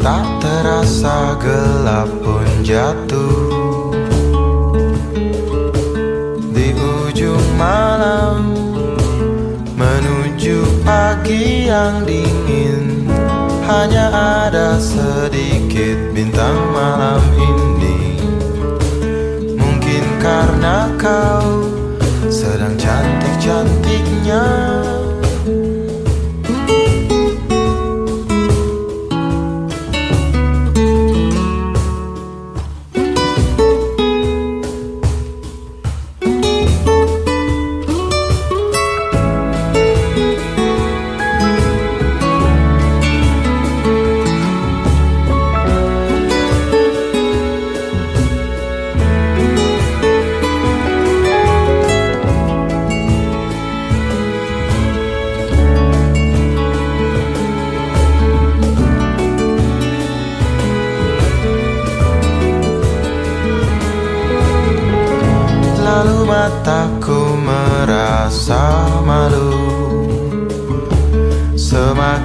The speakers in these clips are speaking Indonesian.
Tak terasa gelap pun jatuh. Di ujung malam Menuju pagi yang dingin Hanya ada sedikit bintang malam ini. Mungkin karena kau sedang cantik-cantiknya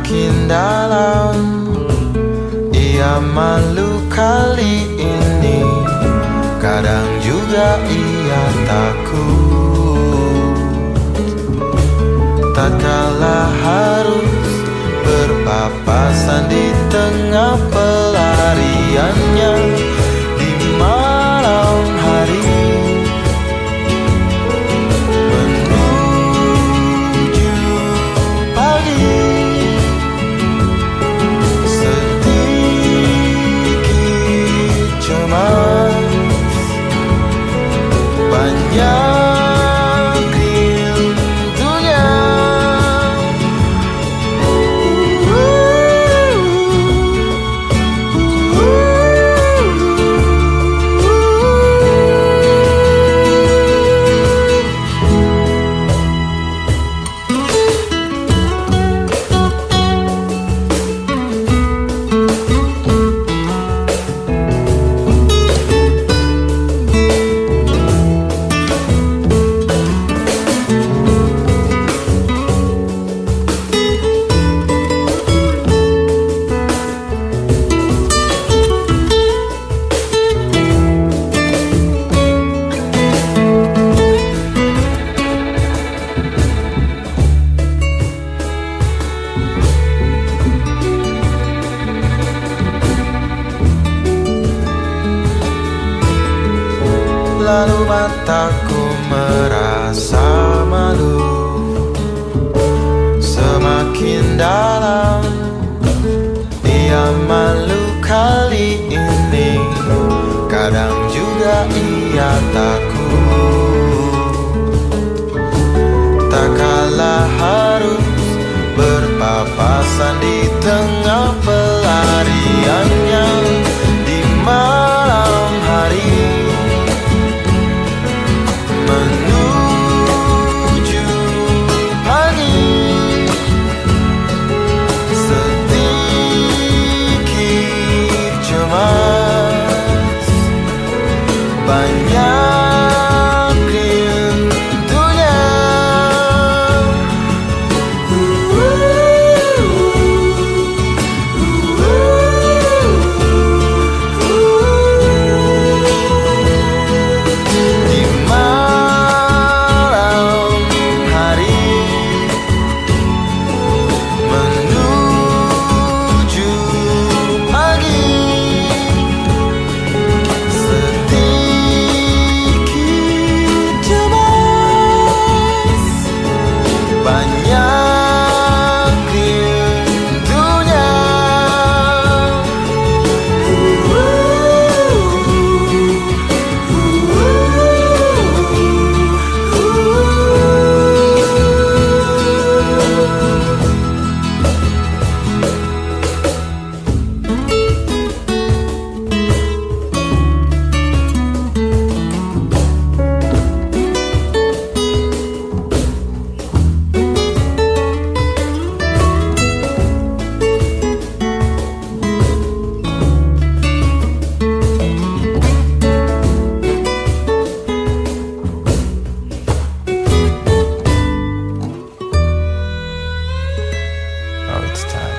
Semakin dalam. Ia malu kali ini. Kadang juga ia takut. Tak kalah harus berpapasan di tengah pelariannya Lalu mataku merasa malu. Semakin dalam Ia malu kali ini. Kadang juga ia takut. Tak kalah harus berpapasan di next time.